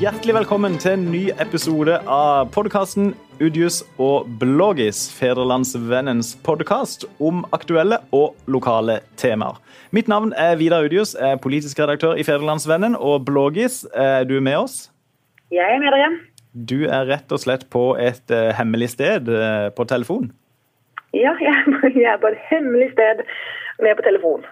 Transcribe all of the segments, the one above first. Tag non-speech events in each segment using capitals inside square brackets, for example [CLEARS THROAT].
Hjertelig velkommen til en ny episode av podkasten Udius og Bloggis, Federlandsvennens podkast om aktuelle og lokale temaer. Mitt navn er Vidar Udius, er politisk redaktør i Federlandsvennen. Og Bloggis, er du med oss? Jeg er med dere. Du er rett og slett på et uh, hemmelig sted uh, på telefon? Ja, jeg er på et hemmelig sted med på telefon.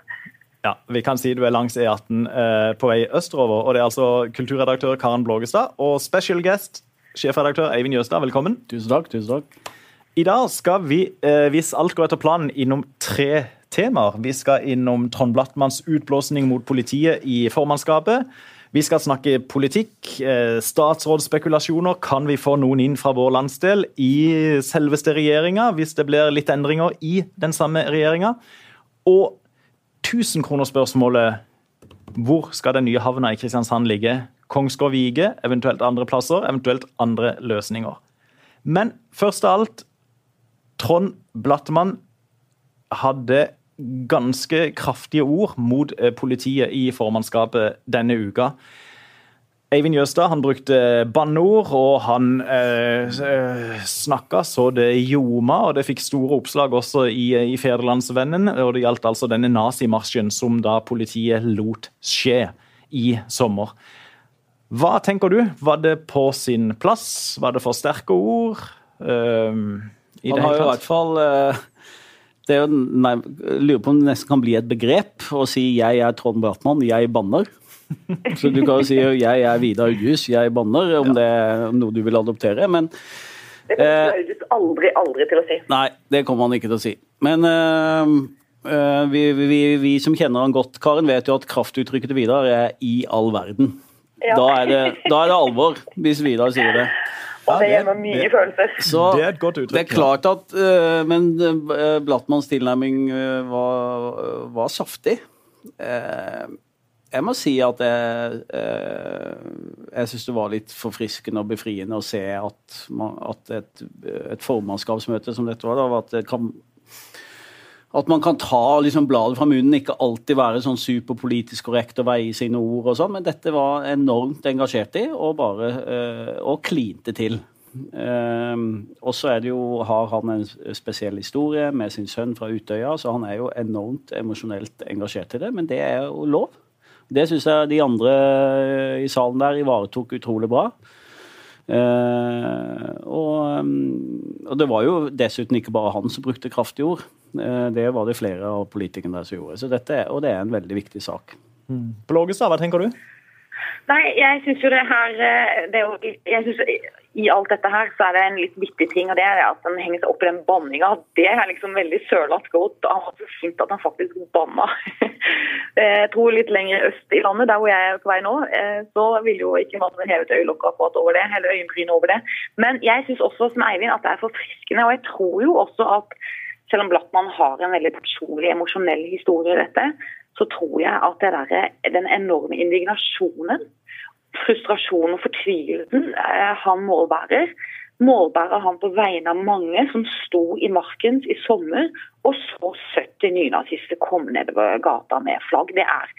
Ja, Vi kan si du er langs E18 eh, på vei østover. og Det er altså kulturredaktør Karen Blågestad og special guest, sjefredaktør Eivind Jøstad. Velkommen. Tusen takk. tusen takk. I dag skal vi, eh, hvis alt går etter planen, innom tre temaer. Vi skal innom Trond Blattmanns utblåsning mot politiet i formannskapet. Vi skal snakke politikk, eh, statsrådsspekulasjoner. Kan vi få noen inn fra vår landsdel i selveste regjeringa, hvis det blir litt endringer i den samme regjeringa? Og 1000-kronerspørsmålet hvor skal den nye havna i Kristiansand ligge? Kongsgård Vige, eventuelt andre plasser, eventuelt andre løsninger. Men først av alt Trond Blattmann hadde ganske kraftige ord mot eh, politiet i formannskapet denne uka. Eivind Jøstad han brukte banneord, og han eh, eh snakka så det ljoma. og Det fikk store oppslag også i, i Federlandsvennen. og Det gjaldt altså denne nazimarsjen som da politiet lot skje i sommer. Hva tenker du? Var det på sin plass? Var det for sterke ord? Uh, han har jo i hvert fall uh, det er jo, nei, lurer på om det nesten kan bli et begrep å si 'jeg er Trond Bratmann, jeg banner'. Så du kan jo si 'jeg er Vidar Jus, jeg banner', om det er noe du vil adoptere. men det kommer August aldri, aldri til å si. Nei, det kommer han ikke til å si. Men uh, vi, vi, vi, som kjenner han godt, Karen, vet jo at kraftuttrykket til Vidar er 'i all verden'. Ja. Da, er det, da, er det, alvor, hvis Vidar sier det. Og det gjør mye det, følelser. Så, det er et godt uttrykk. Det er klart at uh, Men uh, Blattmanns tilnærming var, var saftig. Jeg må si at jeg, eh, jeg syns det var litt forfriskende og befriende å se at, man, at et, et, formannskapsmøte som dette var, da, at, kan, at man kan ta liksom, bladet fra munnen, ikke alltid være sånn superpolitisk korrekt og veie sine ord og sånn, men dette var enormt engasjert i og bare eh, og klinte til. Um, og så er det jo, har han en spesiell historie med sin sønn fra Utøya, så han er jo enormt emosjonelt engasjert i det, men det er jo lov. Det syns jeg de andre i salen der ivaretok utrolig bra. Eh, og, mm, og, det var jo dessuten ikke bare han som brukte kraftige ord. Eh, det var det flere av politikerne der som gjorde. Så dette, og det er en veldig viktig sak. Mm. Blågestad, hva tenker du? Nei, jeg syns jo det her eh, det jo, jeg synes, I alt dette her så er det en litt viktig ting, og det er at den henger seg opp i den banninga. Det er liksom veldig sørlandsk godt. Han var så fint at han faktisk banna. [LAUGHS] jeg tror litt lenger øst i landet, der hvor jeg er på vei nå, eh, så vil jo ikke man hevet øyelokket akkurat over det, eller øyenbrynet over det. Men jeg syns også som Eivind at det er forfriskende, og jeg tror jo også at selv om Blattmann har en veldig personlig, emosjonell historie i dette, så tror jeg at der, den enorme indignasjonen, frustrasjonen og fortvilelsen eh, han målbærer, målbærer han på vegne av mange som sto i markens i sommer og så 70 nynazister komme nedover gata med flagg. Det er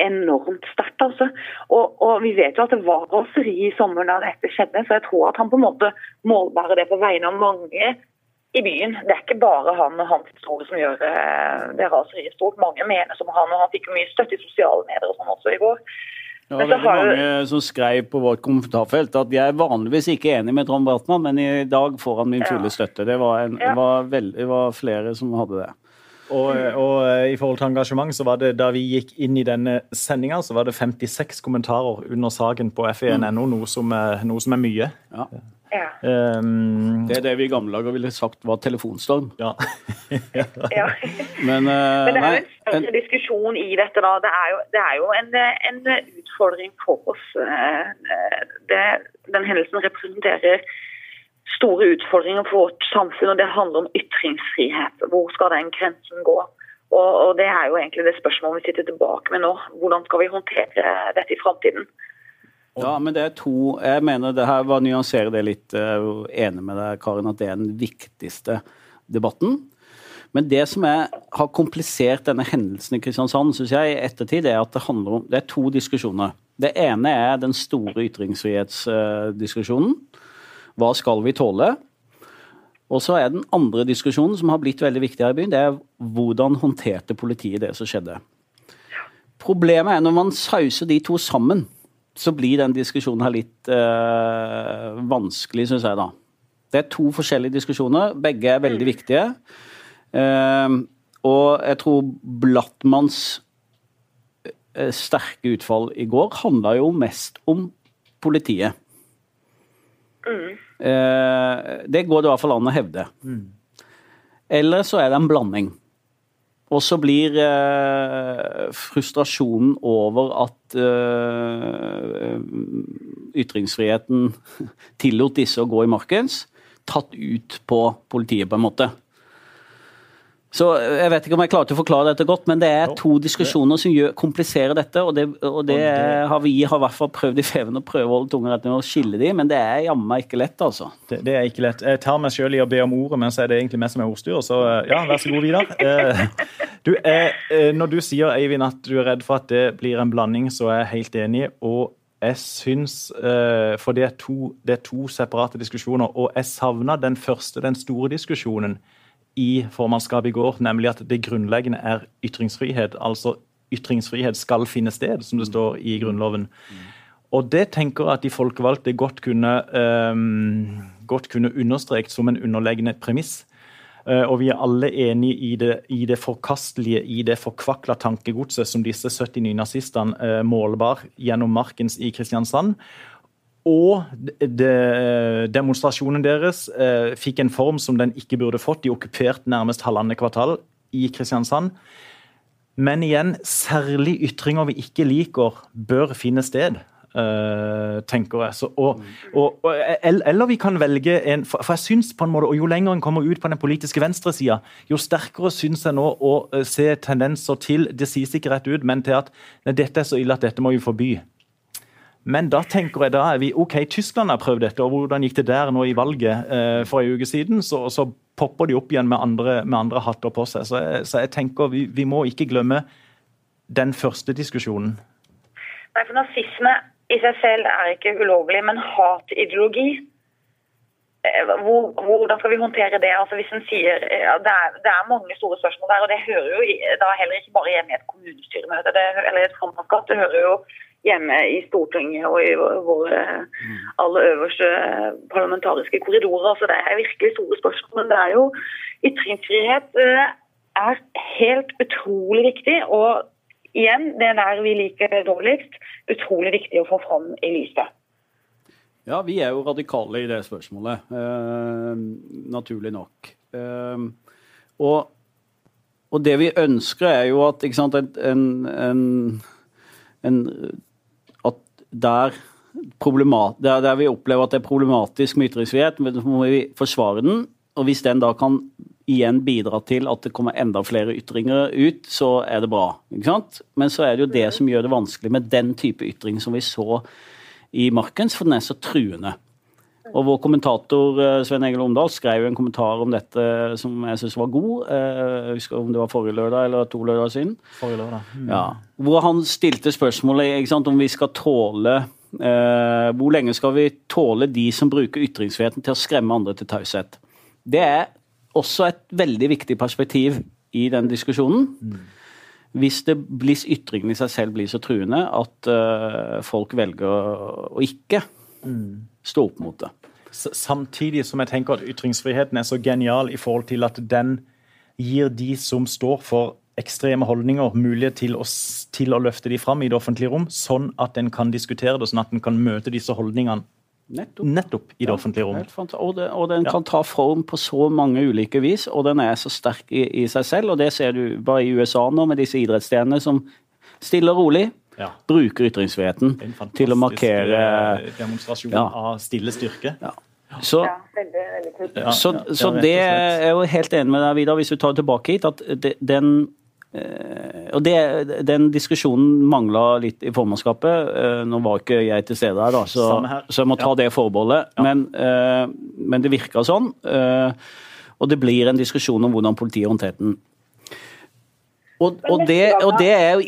enormt sterkt. altså. Og, og, Vi vet jo at det var raseri i sommer da dette skjedde, så jeg tror at han på en måte målbærer det på vegne av mange i byen. Det er ikke bare han og hans historie som gjør eh, det raseriet stort. Mange mener som han, og han fikk mye støtte i sosiale medier og sånn også i går. Det var veldig mange som skrev på vårt kommentarfelt at jeg er vanligvis ikke enig med Trond Brattmann, men i dag får han min fulle støtte. Det var, en, ja. var, veld, det var flere som hadde det. Og, og, eh, i forhold til engasjement, så var det da vi gikk inn i denne sendinga, så var det 56 kommentarer under saken på fe1.no, noe, som noe som er mye. Ja. Ja. Um, det er det vi i gamle dager ville sagt var telefonstorm. Ja. [LAUGHS] ja. Men, uh, Men, det er jo en større diskusjon i dette. da. Det er jo, det er jo en, en, utfordring for oss. Eh, det, den hendelsen representerer store utfordringer for vårt samfunn, og det handler om ytringsfrihet. Hvor skal den grensen gå? Og, og Det er jo egentlig det spørsmålet vi sitter tilbake med nå. Hvordan skal vi håndtere dette i framtiden? Ja, men det er to Jeg mener det her var nyansere det litt. Jeg er enig med deg, Karin, at det er den viktigste debatten. Men det som er, har komplisert denne hendelsen i Kristiansand, syns jeg, i ettertid, er at det handler om Det er to diskusjoner. Det ene er den store ytringsfrihetsdiskusjonen. Hva skal vi tåle? Og så er den andre diskusjonen som har blitt veldig viktig her i byen, det er hvordan håndterte politiet det som skjedde. Problemet er når man sauser de to sammen, så blir den diskusjonen her litt uh, vanskelig, syns jeg, da. Det er to forskjellige diskusjoner. Begge er veldig viktige. Uh, og jeg tror Blattmanns uh, sterke utfall i går handla jo mest om politiet. Mm. Uh, det går det i hvert fall an å hevde. Mm. Eller så er det en blanding. Og så blir frustrasjonen over at ytringsfriheten [LAUGHS] tillot disse å gå i markens, tatt ut på politiet, på en måte. Så Jeg vet ikke om jeg klarte å forklare dette godt, men det er to diskusjoner som gjør, kompliserer dette. Og det, og det har vi har i hvert fall prøvd i Feven å prøve å holde tunga rett og skille de, men det er jammen ikke lett, altså. Det, det, er ikke lett. Jeg tar meg sjøl i å be om ordet, men så er det egentlig meg som er ordstyrer, så ja, vær så god, Vidar. Eh, [LAUGHS] du, eh, når du sier, Eivind, at du er redd for at det blir en blanding, så er jeg helt enig. og jeg syns For det er, to, det er, to, separate diskusjoner. Og jeg savna den første, den store diskusjonen i formannskapet i går, nemlig at det grunnleggende er ytringsfrihet. Altså ytringsfrihet skal finne sted, som det står i Grunnloven. Og det tenker jeg at de folkevalgte godt kunne, um, godt kunne understreket som en underleggende premiss. Uh, og vi er alle enige i det, i det forkastelige, i det forkvakla tankegodset som disse 70 nynazistene uh, målbar gjennom Markens i Kristiansand. Og de, demonstrasjonen deres eh, fikk en form som den ikke burde fått. De okkuperte nærmest halvannet kvartal i Kristiansand. Men igjen, særlig ytringer vi ikke liker, bør finne sted. Uh, tenker jeg. Så, og, og, og, eller vi kan velge en For, jeg synes på en måte, og Jo lenger en kommer ut på den politiske venstresida, jo sterkere syns jeg nå å uh, se tendenser til Det sies ikke rett ut, men til at dette er så ille at dette må vi forby. Men da tenker jeg da er vi OK, Tyskland har prøvd dette, og hvordan gikk det der nå i valget eh, for en uke siden? Så, så, popper de opp igjen med andre, med andre hatter på seg. Så så jeg tenker vi, vi må ikke glemme den første diskusjonen. Nei, for Nazisme i seg selv er ikke ulovlig, men hatideologi eh, hvordan skal vi håndtere det? Altså hvis en sier, det er, det, er, mange store spørsmål der, og det hører jo da heller ikke bare hjemme i et kommunestyremøte eller et formannskap. Det hører jo hjemme i Stortinget og i våre aller øverste parlamentariske korridorer. Så det er virkelig store spørsmål. Men det er jo ytringsfrihet eh, er helt utrolig viktig. Og igjen, det er der vi liker dårligst, utrolig viktig å få fram i lyset. Ja, vi er jo radikale i det spørsmålet, eh, naturlig nok. Eh, og, og, det vi ønsker, er jo at sant, en, en, en, der, der, der vi opplever at det er problematisk med ytringsfrihet, må vi forsvare den. Og hvis den da kan igjen bidra til at det kommer enda flere ytringer ut, så er det bra. Men så er det jo det som gjør det vanskelig med den type ytring som vi så i Markens, for den er så truende. Og Vår kommentator eh, Svein Egil Omdal skrev en kommentar om dette som jeg syns var god. Eh, jeg husker om det var forrige lørdag eller to lørdager siden. Forrige lørdag. Mm. Ja, hvor han stilte spørsmålet sant, om vi skal tåle eh, Hvor lenge skal vi tåle de som bruker ytringsfriheten til å skremme andre til taushet? Det er også et veldig viktig perspektiv i den diskusjonen. Mm. Hvis, det, hvis ytringen i seg selv blir så truende at eh, folk velger å ikke mm. stå opp mot det. Samtidig som jeg tenker at ytringsfriheten er så genial i forhold til at den gir de som står for ekstreme holdninger, mulighet til å, til å løfte de fram i det offentlige rom, sånn at en kan diskutere det, sånn at en kan møte disse holdningene Nettopp. Nettopp i det offentlige rom. Og, det, og, den kan ta form på så mange ulike vis, og den er så sterk i, i seg selv. Og det ser du bare i USA nå, med disse idrettsstjernene som stille og rolig ja. bruker ytringsfriheten til å markere eh, demonstrasjon ja. av stille styrke. Ja. Så, så, så, det er jeg jo helt enig med deg, Vidar, hvis vi tar tilbake hit, at den Eh, og det, Den diskusjonen mangla litt i formannskapet. Eh, nå var ikke jeg til stede her, da, så, så jeg må ta det forbeholdet. Ja. Men, eh, men, det virka sånn. Og det blir en diskusjon om hvordan politiet håndterte den. Og, og, det, og det, er,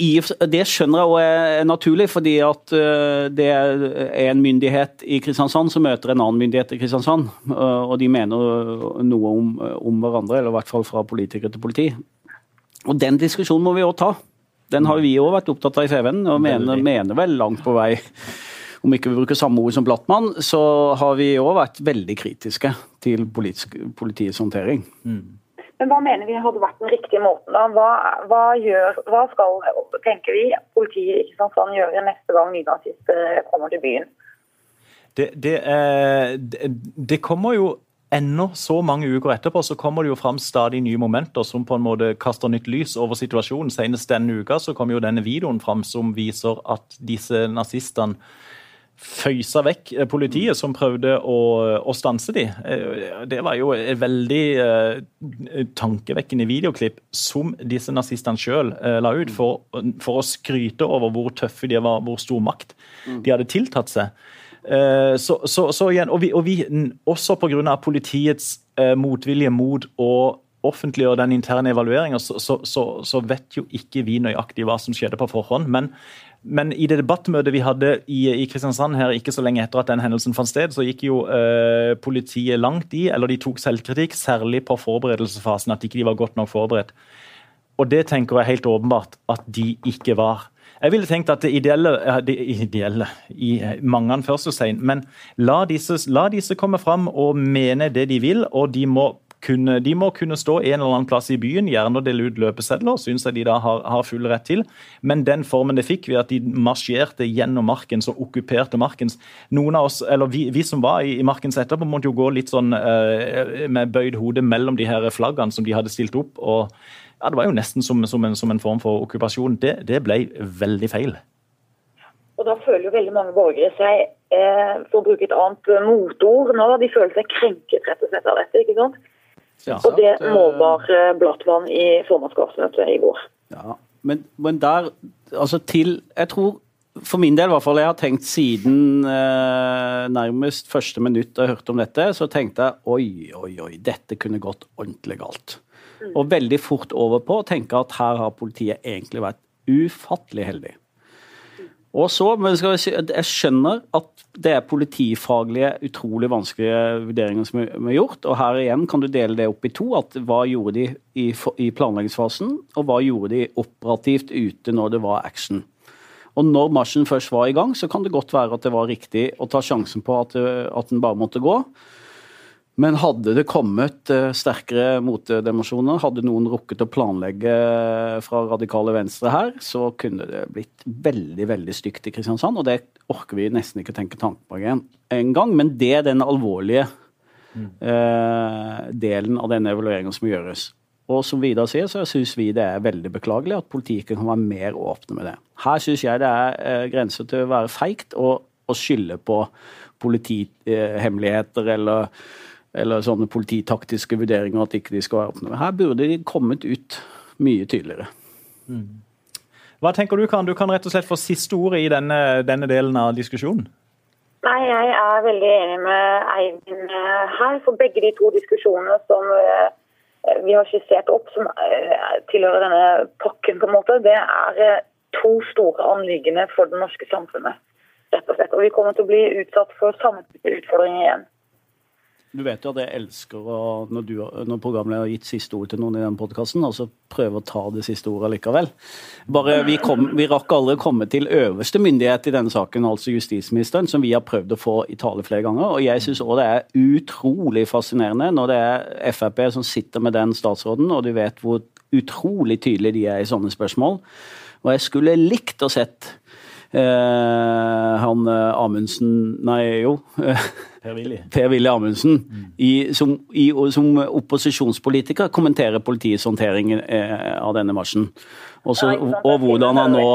det, skjønner jeg også er naturlig, fordi at uh, det er en myndighet i Kristiansand som møter en annen myndighet i Kristiansand. Uh, og de mener noe om, om, hverandre, eller i hvert fall fra politiker til politi. Og den diskusjonen må vi òg ta. Den har vi òg vært opptatt av i FVN, og mener, mener, vel langt på vei om ikke vi bruker samme ord som Blattmann, så har vi òg vært veldig kritiske til politisk, politiets håndtering. Mm. Men hva mener vi hadde vært den riktige måten? da? Hva, hva, gjør, hva skal, tenker vi, politiet i Kristiansand gjøre neste gang nynazister kommer til byen? Det, det, eh, det, kommer jo ennå så mange uker etterpå så kommer det jo fram stadig nye momenter som på en måte kaster nytt lys over situasjonen. Senest denne uka så kom jo denne videoen fram som viser at disse nazistene føysa vekk eh, politiet som prøvde å, å stanse de. Eh, det var jo et veldig uh, tankevekkende videoklipp som disse nazistene sjøl uh, la ut, for, for, å skryte over hvor tøffe de var, hvor stor makt de hadde tiltatt seg. Uh, så, så, så, igjen, og vi, og vi også pga. politiets motvilje mot å offentliggjøre den interne evalueringa, så, så, vet jo ikke vi nøyaktig hva som skjedde på forhånd. Men men i det debattmøtet vi hadde i, i, Kristiansand her ikke så lenge etter at den hendelsen fant sted, så gikk jo eh, politiet langt i, eller de tok selvkritikk, særlig på forberedelsesfasen, at ikke de var godt nok forberedt. Og det tenker jeg helt åpenbart at de ikke var. Jeg ville tenkt at det ideelle, det ideelle i mange anførselstegn, men la disse, la disse komme fram og mene det de vil, og de må kunne, de må kunne stå en eller annen plass i byen, gjerne og dele ut løpesedler, syns jeg de da har, har, full rett til. Men den formen det fikk ved at de marsjerte gjennom markens og okkuperte markens Noen av oss, eller vi, vi som var i, i markens etterpå, måtte jo gå litt sånn uh, med bøyd hode mellom de her flaggene som de hadde stilt opp. og ja, Det var jo nesten som, som, en, som en, form for okkupasjon. Det, det, ble veldig feil. Og Da føler jo veldig mange borgere seg, eh, for å bruke et annet motord nå, de føler seg krenket rett og slett av dette. ikke sant? Ja. Og det målbar eh, Blattmann i formannskapsmøtet i går. Ja, men, men, der, altså til Jeg tror for min del, i hvert fall, jeg har tenkt siden eh, nærmest første minutt jeg hørte om dette, så tenkte jeg oi, oi, oi, dette kunne gått ordentlig galt. Mm. Og veldig fort over på å tenke at her har politiet egentlig vært ufattelig heldig. Og så, men Jeg skjønner at det er politifaglige, utrolig vanskelige vurderinger som er gjort. og Her igjen kan du dele det opp i to. at Hva gjorde de i, i planleggingsfasen, og hva gjorde de operativt ute når det var action. Og Når marsjen først var i gang, så kan det godt være at det var riktig å ta sjansen på at, at den bare måtte gå. Men hadde det kommet eh, sterkere motdemonstrasjoner, hadde noen rukket å planlegge eh, fra radikale venstre her, så kunne det blitt veldig veldig stygt i Kristiansand. Og det orker vi nesten ikke tenke tanken på en gang, men det er den alvorlige mm. eh, delen av denne evalueringen som gjøres. Og som Vidar sier, så syns vi det er veldig beklagelig at politiet kan være mer åpne med det. Her syns jeg det er eh, grenser til å være feigt og, og skylde på politihemmeligheter eller eller sånne polititaktiske vurderinger at ikke de skal være åpne. Her burde de kommet ut mye tydeligere. Mm. Hva tenker du, kan? Du kan rett og slett få siste ordet i denne, denne delen av diskusjonen. Nei, Jeg er veldig enig med Eivind eh, her. For begge de to diskusjonene som eh, vi har skissert opp, som eh, tilhører denne pakken, på en måte, det er to store anliggende for det norske samfunnet. rett Og slett. Og vi kommer til å bli utsatt for samme utfordringer igjen. Du vet jo at jeg elsker å, når, du, når programleder har gitt siste ord til noen i den podkasten, altså prøve å ta det siste ordet likevel. Bare vi, kom, vi rakk aldri å komme til øverste myndighet i denne saken, altså justisministeren, som vi har prøvd å få i tale flere ganger. Og jeg syns òg det er utrolig fascinerende når det er Frp som sitter med den statsråden, og du vet hvor utrolig tydelige de er i sånne spørsmål. Og jeg skulle likt å sett han eh, Amundsen Nei, jo. [LAUGHS] Per-Willy Amundsen i, som, i, som, opposisjonspolitiker kommenterer politiets håndtering eh, av denne marsjen. Også, og hvordan han nå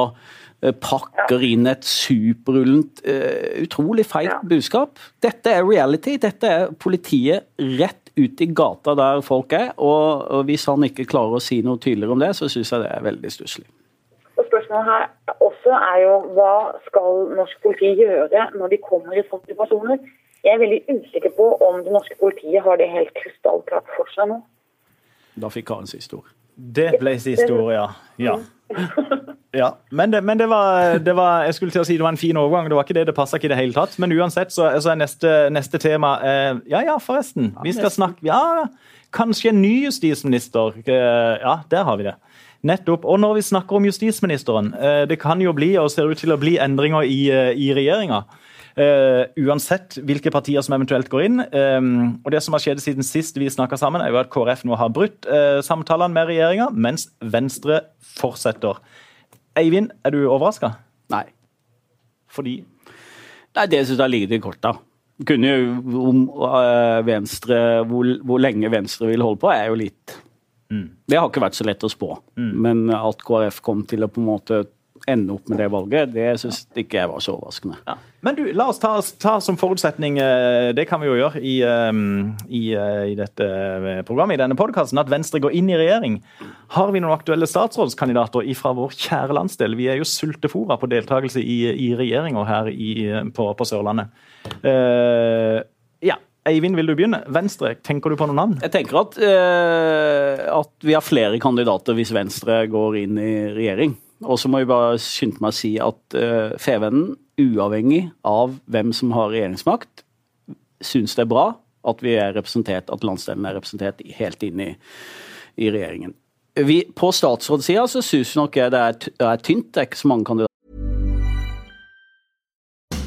eh, pakker inn et superrullent, uh, utrolig feigt budskap. Dette er reality. Dette er politiet rett ut i gata der folk er. Og, og hvis han ikke klarer å si noe tydeligere om det, så syns jeg det er veldig stusslig. Spørsmålet her også er jo hva skal norsk politi gjøre når de kommer i sånne situasjoner? Jeg er veldig usikker på om det norske politiet har det helt krystallklart for seg nå. Da fikk Karen siste ord. Det ble siste ord, ja. ja. ja. Men, det, men det, var, det, var, Jeg skulle til å si det var en fin overgang. Det var ikke det, det passa ikke i det hele tatt. Men uansett så, så er neste, neste tema eh, Ja ja, forresten. Vi skal snakke Ja, kanskje en ny justisminister. Eh, ja, der har vi det. Nettopp. Og når vi snakker om justisministeren, eh, det kan jo bli, og ser ut til å bli, endringer i, eh, i regjeringa. Uh, uansett hvilke partier som eventuelt går inn. Um, og Det som har skjedd siden sist vi snakka sammen, er jo at KrF nå har brutt uh, samtalene med regjeringa, mens Venstre fortsetter. Eivind, er du overraska? Nei. Fordi? Nei, Det syns jeg ligger i korta. Kunne jo om uh, Venstre hvor, hvor, lenge Venstre vil holde på, er jo litt mm. Det har ikke vært så lett å spå. Mm. Men at KrF kom til å på en måte ende opp med det valget, det syns ikke jeg var så overraskende. Ja. Men du, la oss ta, ta, som forutsetning, eh, det kan vi jo gjøre i, eh, i, eh, i dette programmet, i denne podkasten, at Venstre går inn i regjering. Har vi noen aktuelle statsrådskandidater fra vår kjære landsdel? Vi er jo sultefora på deltakelse i, i regjeringer her i, på, på, Sørlandet. Uh, ja, Eivind, vil du begynne? Venstre, tenker du på noen navn? Jeg tenker at, uh, at vi har flere kandidater hvis Venstre går inn i regjering. Og så må jeg bare skynde meg å si at uh, Fevennen, uavhengig av hvem som har regjeringsmakt, syns det er bra at vi er representert, at landsdelen er representert helt inn i, i regjeringen. Vi, på statsrådssida så syns nok jeg det er, er tynt. Det er ikke så mange kandidater.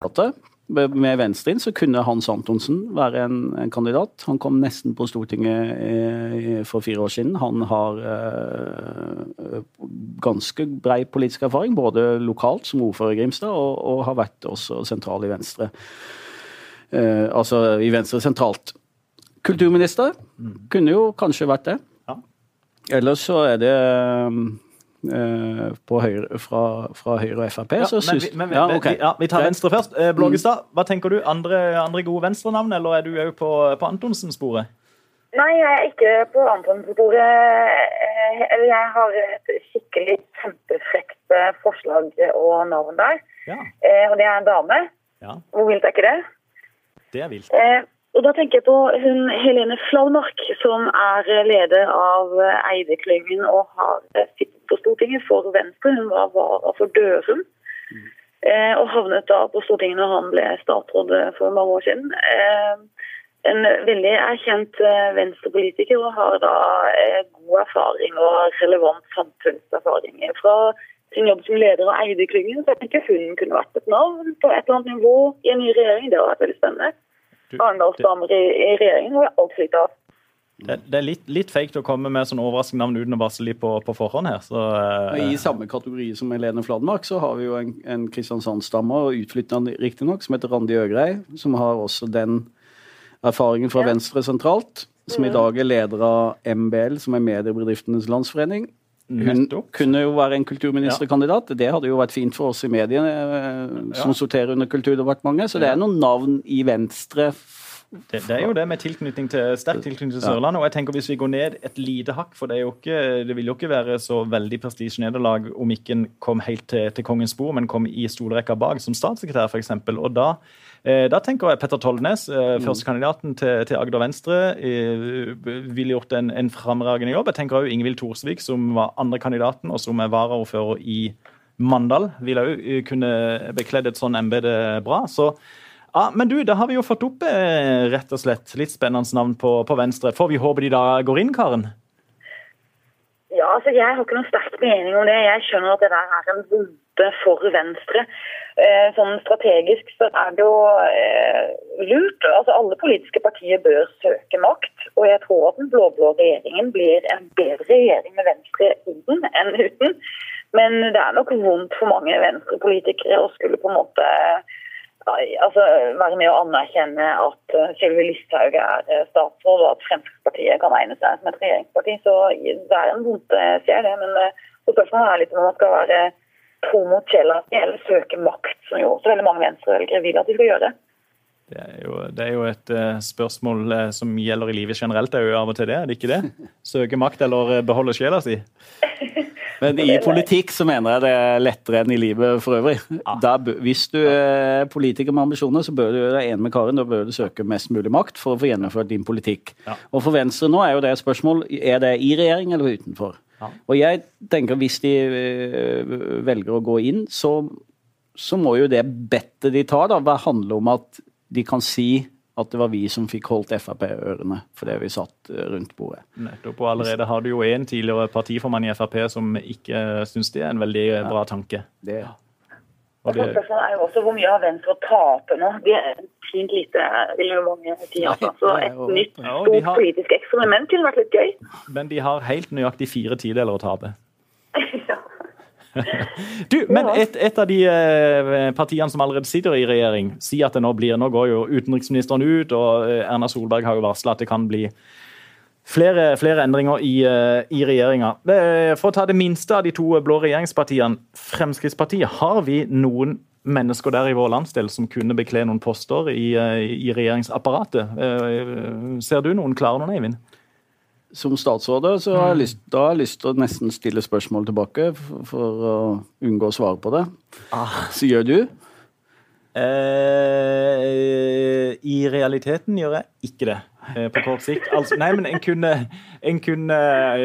Med Venstre inn, så kunne Hans Antonsen være en, en kandidat. Han kom nesten på Stortinget i, for fire år siden. Han har eh, ganske brei politisk erfaring, både lokalt som ordfører i Grimstad, og, og, har vært også sentral i Venstre. Eh, altså i Venstre sentralt. Kulturminister mm. kunne jo kanskje vært det. Ja. Ellers så er det Eh, høyre, fra, fra, Høyre og Frp. Ja, men, vi, men, ja, okay. ja, vi tar Venstre først. Eh, Blågestad, hva tenker du? Andre, andre gode Venstre-navn, eller er du òg på, på Antonsen-sporet? Nei, jeg er ikke på Antonsen-sporet. Eh, jeg har et skikkelig kjempefrekt forslag og navn der. Ja. Og det er en dame. Ja. Hvor vilt er ikke det? Det er vilt. Og da tenker jeg på hun Helene Flalmark, som er leder av Eide-klyngen og har sittet på Stortinget for Venstre. Hun var vara for Dørum. Mm. Eh, og havnet da på Stortinget når han ble statsråd for mange år siden. Eh, en veldig erkjent eh, venstrepolitiker og har da god erfaring og relevant samfunnserfaring fra sin jobb som leder av Eideklyngen, Så jeg tenker hun kunne vært et navn på et eller annet nivå i en ny regjering. Det hadde vært veldig spennende. Arendalsdamer i, i regjeringen har jeg alt likt av. Det, det, er litt, litt feigt å komme med sånn overraskende navn uten å varsle litt på, på forhånd her. Så, uh, I samme kategori som Helene Fladmark så har vi jo en, en Kristiansand-stammer, utflyttende riktignok, som heter Randi Øgrei, som har også den erfaringen fra ja. Venstre sentralt. Som i dag er leder av MBL, som er Mediebedriftenes Landsforening. Hun kunne jo være en kulturministerkandidat. Det hadde jo vært fint for oss i mediene, eh, som sorterer under Kulturdepartementet. Så det er noen navn i Venstre det, det, er jo det med tilknytning til, sterk tilknytning til Sørlandet. og jeg tenker Hvis vi går ned et lite hakk, for det, er jo ikke, det vil jo ikke være så veldig prestisjenederlag om ikke en kom helt til, til kongens bord, men kom i stolrekka bak som statssekretær f.eks. Og da, eh, da tenker jeg Petter Tollnes, eh, mm. førstekandidaten til, til Agder Venstre, eh, ville gjort en, en fremragende jobb. Jeg tenker òg Ingvild Thorsvik, som var andrekandidaten, og som er varaordfører i Mandal, ville òg eh, kunne bekledd et sånn embete bra. så ja, men du, da har vi jo fått opp eh, rett og slett litt spennende navn på, på, Venstre. Får vi håpe de da går inn, Karen? Ja, altså Jeg har ikke noen sterk mening om det. Jeg skjønner at det der er en bombe for Venstre. Eh, sånn strategisk så er det jo eh, lurt. Altså Alle politiske partier bør søke makt. Og jeg tror at den blå-blå regjeringen blir en bedre regjering med Venstre i den enn uten. Men det er nok vondt for mange Venstre-politikere å skulle på en måte altså, være med å anerkjenne at uh, Sylvi Listhaug er uh, statsråd, og at Fremskrittspartiet kan egne seg som et regjeringsparti. Så det er en vondt jeg ser det. Men spørsmålet er litt om man skal være tro mot Kielland eller søke makt, som jo så veldig mange venstrevelgere vil at de skal gjøre. Det er jo, det er jo et spørsmål som gjelder i livet generelt. Det er jo av og til det, er det ikke det? [LAUGHS] Søke makt eller beholde sjela si? [LAUGHS] Men i politikk så mener jeg det er lettere enn i livet for øvrig. Da, hvis du er politiker med ambisjoner, så bør du være enig med Karin. Da bør du søke mest mulig makt for å få gjennomført din politikk. Og for Venstre nå er jo det et spørsmål er det i regjering eller utenfor. Og jeg tenker hvis de øh, velger å gå inn, så, så må jo det bettet de tar, da, handle om at de kan si at det var vi som fikk holdt Frp ørene fordi vi satt eh, rundt bordet. Nettopp, og Allerede har du jo en tidligere partiformann i Frp som ikke syns det er en veldig ja. bra tanke. Det. Og det... Spørsmålet er jo også hvor mye har Venstre å tape nå? De er fint lite, vil jo mange si. Altså. Så et nytt stort ja, har... politisk eksperiment kunne vært litt gøy. Men de har helt nøyaktig fire tideler å tape. Du, men et, et, av de eh, partiene som allerede sitter i regjering, sier at det nå blir Nå går jo utenriksministeren ut, og eh, Erna Solberg har jo varsla at det kan bli flere, flere endringer i, uh, i regjeringa. For å ta det minste av de to blå regjeringspartiene, Fremskrittspartiet, har vi noen mennesker der i vår landsdel som kunne bekle noen poster i, i regjeringsapparatet? Ser du noen klare noen, Eivind? Som statsråd så har jeg mm. lyst, da har jeg lyst til å nesten stille spørsmål tilbake for, for å unngå å svare på det. Ah. Så gjør du? Eh, I realiteten gjør jeg ikke det. Eh, på kort sikt. Altså, nei, men en kunne, en kunne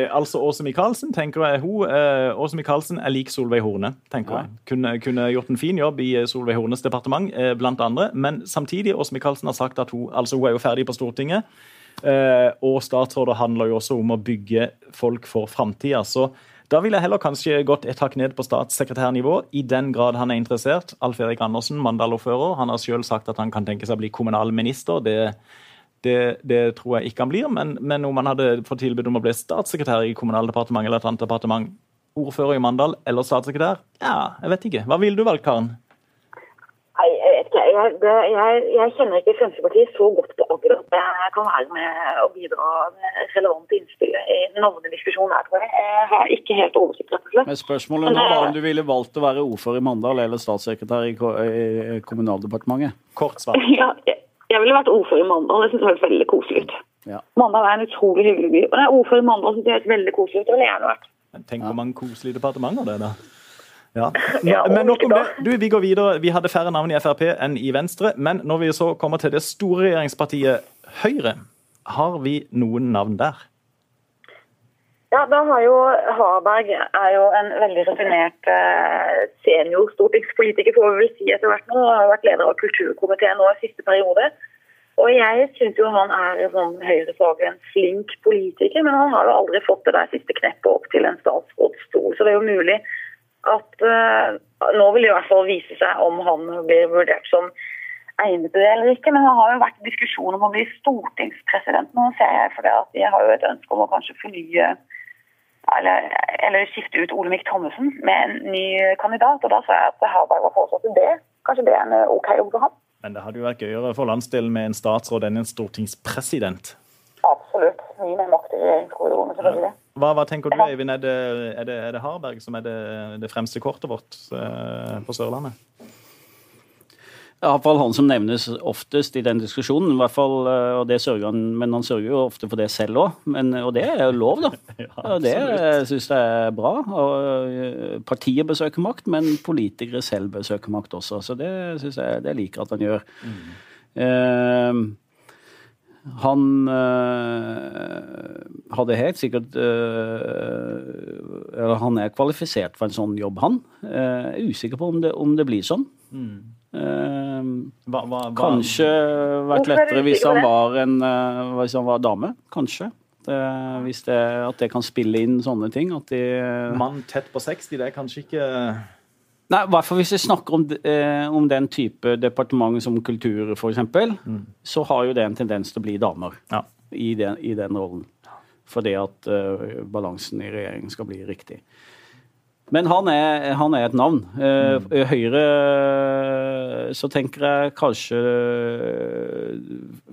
Altså Åse Michaelsen, tenker jeg. Hun, eh, Åse Michaelsen er lik Solveig Horne, tenker ja. jeg. Kunne, kunne, gjort en fin jobb i Solveig Hornes departement, eh, blant andre. Men samtidig, Åse Michaelsen har sagt at hun, altså, hun er jo ferdig på Stortinget. Eh, og statsråder handler jo også om å bygge folk for framtida. Så da ville jeg heller kanskje gått et hakk ned på statssekretærnivå, i den grad han er interessert. Alf Erik Andersen, Mandal-ordfører, han har selv sagt at han kan tenke seg å bli kommunalminister. Det, det, det tror jeg ikke han blir, men, men om han hadde fått tilbud om å bli statssekretær i Kommunaldepartementet eller et annet departement, ordfører i Mandal eller statssekretær, ja, jeg vet ikke. Hva ville du valgt, Karen? Jeg det, jeg, jeg, kjenner ikke Fremskrittspartiet så godt på akkurat det. Jeg kan være med og bidra med relevante innspill i navnediskusjonen her, tror jeg. Jeg har ikke helt oversikt, rett og slett. Men spørsmålet nå var om du ville valgt å være ordfører i Mandal eller statssekretær i, i Kommunaldepartementet? Kort svar. [LAUGHS] Ja, jeg, jeg ville vært ordfører i Mandal. Det syns jeg høres veldig koselig ut. Ja. Mandal er en utrolig hyggelig by. Og det er ordfører i Mandal syns jeg høres veldig koselig ut. Det ville jeg gjerne vært. Tenk hvor mange koselige departementer det er, da. [LAUGHS] Ja. Men nok om det. Du, Vi går videre. Vi hadde færre navn i Frp enn i Venstre. Men når vi så kommer til det store regjeringspartiet Høyre, har vi noen navn der? Ja, da har jo Harberg er jo en veldig rutinert eh, senior stortingspolitiker, får vi vel si etter hvert nå. Har vært leder av kulturkomiteen nå i siste periode. Og jeg syns jo han er sånn høyrefaglig en flink politiker, men han har jo aldri fått det der siste kneppet opp til en statsrådsstol. Så det er jo mulig at uh, nå vil det i hvert fall vise seg om han blir vurdert som egnet til det eller ikke. Men det har jo vært diskusjon om å bli stortingspresident nå, ser jeg. For det at de har jo et ønske om å kanskje fornye eller, eller skifte ut Olemic Thommessen med en ny kandidat. Og da sa jeg at Harberg var foreslått til det. Kanskje det er en OK jobb for ham. Men det hadde jo vært gøyere for landsdelen med en statsråd enn en stortingspresident. Absolutt. Mye mer makt i regjeringskorridorene, selvfølgelig. Hva, hva, tenker du, Eivind? Er det, er, det, er det, Harberg som er det, det fremste kortet vårt eh, på Sørlandet? Iallfall han som nevnes oftest i den diskusjonen. I hvert fall, eh, og det sørger han, Men han sørger jo ofte for det selv òg. Og det er jo lov, da. [LAUGHS] ja, det syns jeg er bra. Og partiet partiet besøker makt, men politikere selv besøker makt også. Så det syns jeg det liker at han gjør. Mm. Uh, han øh, hadde helt sikkert øh, Eller han er kvalifisert for en sånn jobb, han. Jeg er usikker på om det, om det blir sånn. Mm. Uh, hva, hva, hva? Kanskje vært lettere hvis han var en hvis han var dame. Kanskje. Det, hvis det, at det kan spille inn sånne ting. At de, Mann tett på 60, det er kanskje ikke Nei, i hvert fall Hvis vi snakker om, eh, om den type departement som kultur, f.eks., mm. så har jo det en tendens til å bli damer ja. i, den, i, den, rollen. Fordi at eh, balansen i regjeringen skal bli riktig. Men han er, han er et navn. Eh, Mm. Høyre så tenker jeg kanskje eh,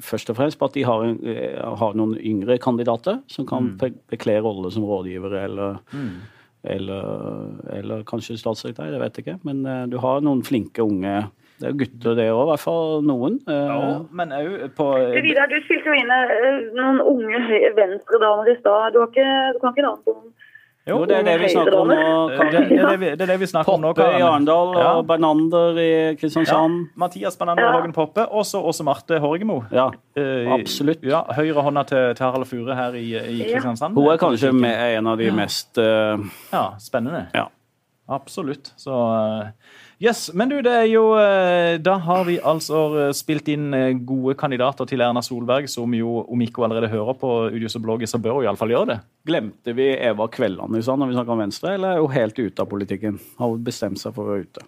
først og fremst på at de har, en, eh, har noen yngre kandidater som kan Mm. bekle rolle som rådgivere eller, eller, eller kanskje statssekretær, jeg vet ikke. Men eh, du har noen flinke unge Det er jo gutter, det òg, i hvert fall noen. Eh, Ja, men òg på Du, Vidar, du spilte jo inn eh, noen unge venstredamer i stad. Du, har ikke- du kan ikke navnet på noen Jo, det er det vi snakker om nå. det, det, er det, vi, det er det vi snakker om nå. Poppe i. Arendal Ja. og Bernander i Ja, Kristiansand. Mathias Bernander Ja. Hågen Poppe, og så også Marte Horgemo. Ja. Eh, Absolutt. Ja, Høyrehånda til, til Harald Fure her i, i Kristiansand. Hun er kanskje med, en av de mest uh... Ja, spennende. Ja. Absolutt. Så eh, Yes. Men du, det er jo eh, Da har vi altså eh, spilt inn eh, gode kandidater til Erna Solberg, som jo, om ikke hun allerede hører på Udius og blogget, så bør hun iallfall gjøre det. Glemte vi Eva Kvelland i stad når vi snakka om Venstre, eller er hun helt ute av politikken? Har hun bestemt seg for å være ute?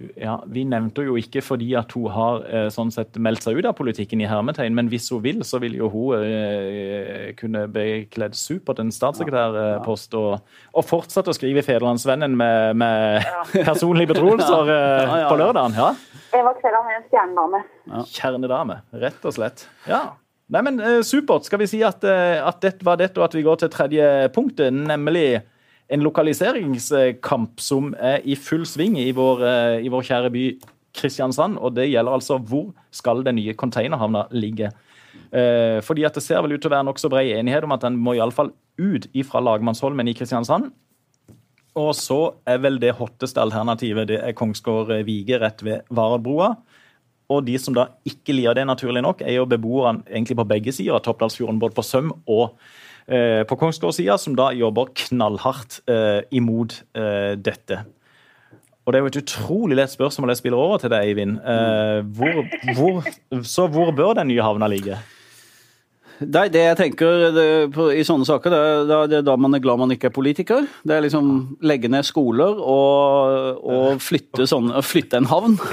Du, ja, Vi nevnte jo ikke fordi at hun har eh, sånn sett meldt seg ut av politikken i hermetegn, men hvis hun vil, så vil jo hun eh, kunne bekledd supert en statssekretærpost og, og fortsette å skrive i Federlandsvennen med, med [LAUGHS] personlige betroelser eh, Ja, ja, ja. på lørdagen. ja. Eva Kvelland er en stjernedame. Kjernedame, rett og slett. Ja. Nei, men eh, Supert. Skal vi si at, eh, at dette var dette, og at vi går til tredje punktet, nemlig en lokaliseringskamp som er i full sving i vår, eh, i vår kjære by Kristiansand. Og det gjelder altså hvor skal den nye containerhavna ligge. Eh, fordi at det ser vel ut til å være nokså bred enighet om at den må iallfall ut ifra lagmannsholmen i Kristiansand. Og så er vel det hotteste alternativet det er Kongsgård Vige rett ved Varadbrua. Og de som da ikke liker det, naturlig nok, er jo beboerne egentlig på begge sider av Toppdalsfjorden, både på Søm og eh, på Kongsgård-sida, som da jobber knallhardt eh, imot eh, dette. Og det er jo et utrolig lett spørsmål jeg spiller over til deg, Eivind. Eh, hvor, hvor, så hvor bør den nye havna ligge? Nei, det jeg tenker det, på, i sånne saker, det, er- det, er- da man er glad man ikke er politiker. Det er liksom legge ned skoler og, og flytte, sånne, flytte en havn. [LAUGHS]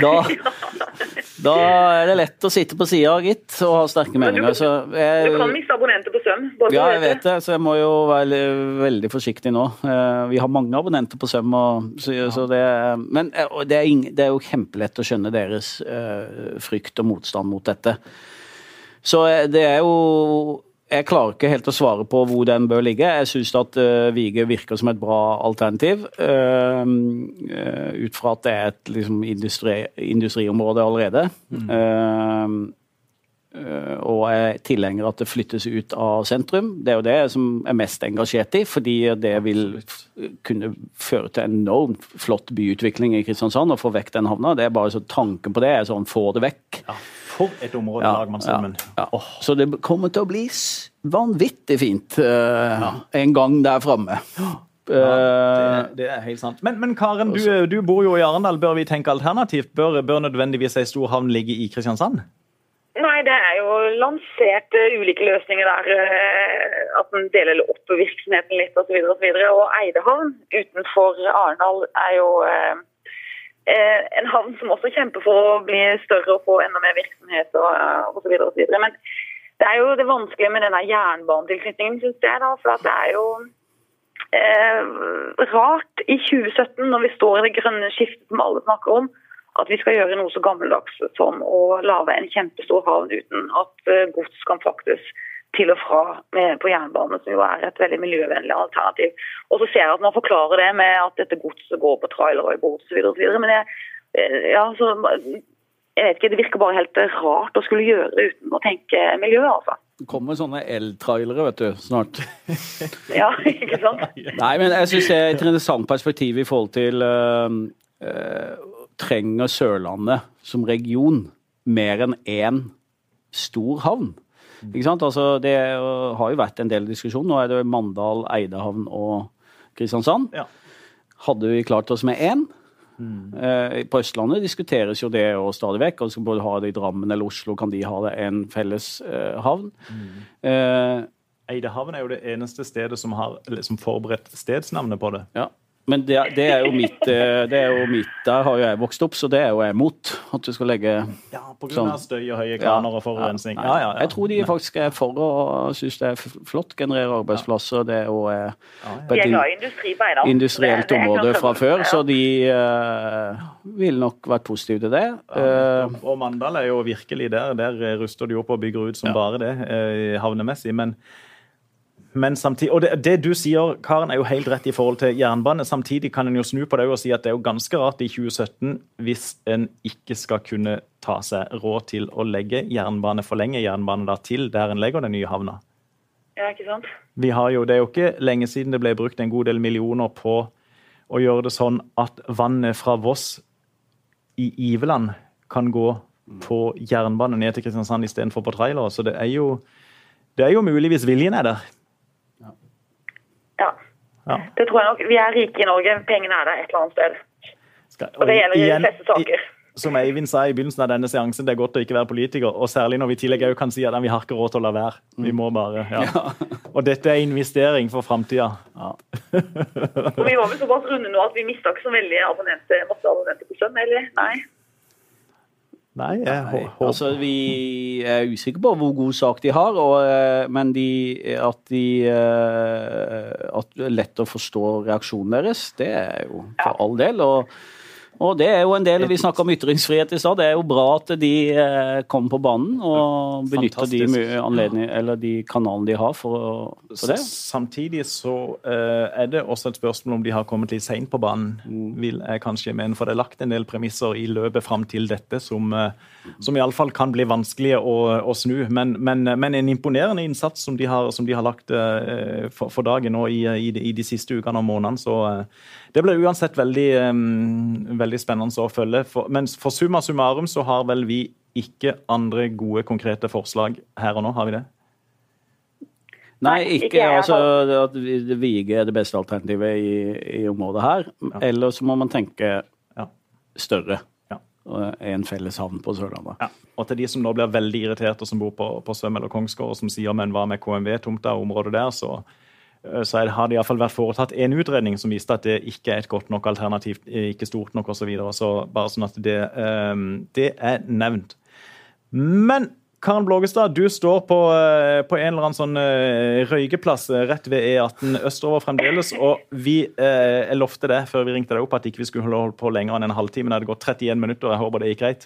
Da, da er det lett å sitte på sida, gitt, og ha sterke meninger. Så Du kan miste abonnenter på Søm. ja, jeg vet det, så jeg må jo være veldig forsiktig nå. Eh, Vi har mange abonnenter på Søm, og, så, så det, men eh, det er, ing, det er jo kjempelett å skjønne deres eh, frykt og motstand mot dette. Så eh, det er jo Jeg klarer ikke helt å svare på hvor den bør ligge. Jeg syns at uh, Vige virker som et bra alternativ. Uh, ut fra at det er et liksom, industri, industriområde allerede. Mm. Uh, og jeg er tilhenger at det flyttes ut av sentrum. Det er jo det som jeg er mest engasjert i, fordi det vil kunne føre til enormt flott byutvikling i Kristiansand. Å få vekk den havna. Det er bare så Tanken på det er sånn få det vekk. Ja, for et område, Ja, lagmannsholmen. ja, ja. Så det kommer til å bli vanvittig fint eh, en gang der framme. Det, det er helt sant. Men, men Karen, du, du bor jo i Arendal. Bør vi tenke alternativt? Bør, bør nødvendigvis ei stor havn ligge i Kristiansand? Nei, det er jo lansert eh, ulike løsninger der. eh, at en deler opp virksomheten litt osv. Og, så videre, og, så og Eidehavn utenfor Arendal er jo eh, eh, en havn som også kjemper for å bli større og få enda mer virksomhet og eh, osv. Men det er jo det vanskelige med denne jernbanetilknytningen, syns jeg. da, for det er jo eh, rart i 2017, når vi står i det grønne skiftet som alle snakker om, at vi skal gjøre noe så gammeldags som å lage en kjempestor havn uten at eh, gods kan fraktes til og fra med, på jernbane, som jo er et veldig miljøvennlig alternativ. Og så ser jeg at man forklarer det med at dette godset går på trailer og i båt osv. Men jeg, eh, ja, så, jeg vet ikke, det virker bare helt rart å skulle gjøre det uten å tenke miljø, altså. Det kommer sånne eltrailere, vet du, snart. [LAUGHS] Ja, ikke sant? Nei, men jeg syns det er et interessant perspektiv i forhold til øh, øh, Trenger Sørlandet som region mer enn én stor havn? Ikke sant? Altså, det har jo vært en del diskusjon. Nå er det Mandal, Eidehavn og Kristiansand. Ja. Hadde vi klart oss med én? Mm. på Østlandet diskuteres jo det jo stadig vekk. Altså, både ha det i Drammen eller Oslo, kan de ha det en felles uh, havn? Eh, Eidehavn er jo det eneste stedet som har liksom forberedt stedsnavnet på det. ja. Men det, det, er jo mitt, eh, det er jo mitt Der har jo jeg vokst opp, så det er jo jeg mot. At du skal legge Ja, på grunn av støy og høye kraner og forurensning. Ja, Ja, ja, ja. Jeg tror de faktisk er for og syns det er flott. Genererer arbeidsplasser. Det er jo eh, på et industrielt Det- det område fra sånn- før, så de eh, vil nok vært positive til det. Eh, Og Mandal er jo virkelig der. Der ruster de opp og bygger ut som bare det, eh, havnemessig. Men, men samtidig Og det, det du sier, Karen, er jo helt rett i forhold til jernbane. Samtidig kan en jo snu på det og si at det er jo ganske rart i 2017 hvis en ikke skal kunne ta seg råd til å legge jernbane, forlenge jernbane da til der en legger den nye havna. Ja, ikke sant? Vi har jo, Det er jo ikke lenge siden det ble brukt en god del millioner på å gjøre det sånn at vannet fra Voss i Iveland kan gå på jernbane ned til Kristiansand istedenfor på trailer. Så det er jo, det er jo mulig hvis viljen er der. Ja. Ja. Det tror jeg nok. Vi er rike i Norge. Pengene er der et eller annet sted. Skal, Og det gjelder igjen, de fleste saker. i- Som Eivind sa i begynnelsen av denne seansen, det er godt å ikke være politiker. Og særlig når vi i tillegg kan si at vi har ikke råd til å la være. Vi må bare, ja. Og dette er investering for framtida. Og vi var vel såpass runde nå at vi mista ikke så veldig abonnenter, masse abonnenter på sønn, eller? Nei. Nei, jeg håper altså Vi er usikre på hvor god sak de har, og, eh, men de, at de eh, At lett å forstå reaksjonen deres, det er jo for all del. og og det er jo en del, Vi snakka om ytringsfrihet i stad. Det er jo bra at de eh, kommer på banen og benytter de, de kanalene de har for, for det. Samtidig så eh, er det også et spørsmål om de har kommet litt seint på banen, vil jeg kanskje mene. For det er lagt en del premisser i løpet fram til dette som, uh, som iallfall kan bli vanskelige å, å snu. Men, men, men en imponerende innsats som de har, som de har lagt eh, for, for dagen nå i, i, de, i de siste ukene og månedene. Så eh, det blir uansett veldig, eh, veldig spennende å følge. For, men for summa summarum så har vel vi ikke andre gode, konkrete forslag her og nå, har vi det? Nei, ikke, altså at Vige er det beste alternativet i, i området her. Eller så må man tenke Ja. større. Og En felles havn på Sørlandet. Ja. Og til de som nå blir veldig irriterte, som bor på, på Søm eller Kongsgård, og som sier men hva med KMV-tomta og området der, så, eh, så har det iallfall vært foretatt en utredning som viste at det ikke er et godt nok alternativ, eh, ikke stort nok osv. Så, videre. så bare sånn at det, eh, det er nevnt. Men Karen Blågestad, du står på, eh, på en eller annen sånn eh, røykeplass eh, rett ved E18 østover fremdeles. Og vi eh, lovte det før vi ringte deg opp at ikke vi skulle holde på lenger enn en halvtime. Det hadde gått 31 minutter. Jeg håper det gikk greit.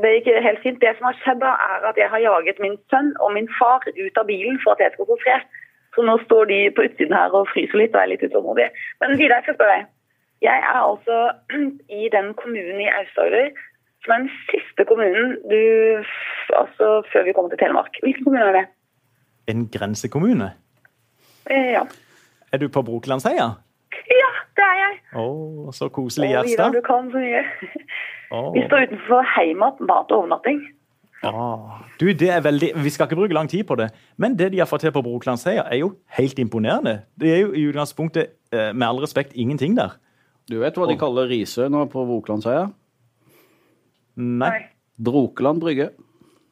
Det gikk helt fint. Det som har skjedd, da, er at jeg har jaget min sønn og min far ut av bilen for at jeg skal få fred. Så nå står de på utsiden her og fryser litt og er litt utålmodige. Men Vidar, jeg skal spørre deg. Jeg er altså [CLEARS THROAT] i den kommunen i Aust-Agder som er den siste kommunen du Altså før vi kommer til Telemark. Hvilken kommune er det? En grensekommune? Eh, Ja. Er du på Brokelandsheia? ja, det er jeg. Å, så koselig, Gjerstad. du kan så mye. Oh. Vi står utenfor Heimat mat og overnatting. Ah. Du, det er veldig, Vi skal ikke bruke lang tid på det, men det de har fått til på Brokelandsheia, er jo helt imponerende. Det er jo i utgangspunktet, eh, med all respekt, ingenting der. Du vet hva de kaller Risø nå på Voklandsheia? Nei. Brokeland brygge.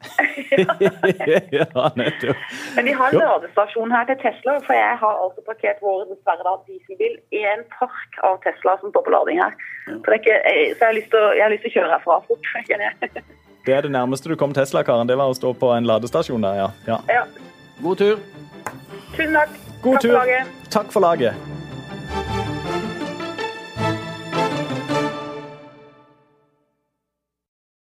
[LAUGHS] ja, nettopp. Men vi har en ladestasjon her til Tesla, for jeg har altså parkert vår dessverre da dieselbil i en park av Tesla som står på lading her. Så, det er ikke, jeg- så jeg, har lyst til, å- jeg har lyst til å kjøre herfra fort. [LAUGHS] jeg. Det er det nærmeste du kom Tesla, Karen. Det var å stå på en ladestasjon der, ja. ja. Ja. God tur. Tusen takk. God takk tur. for laget. Takk for laget.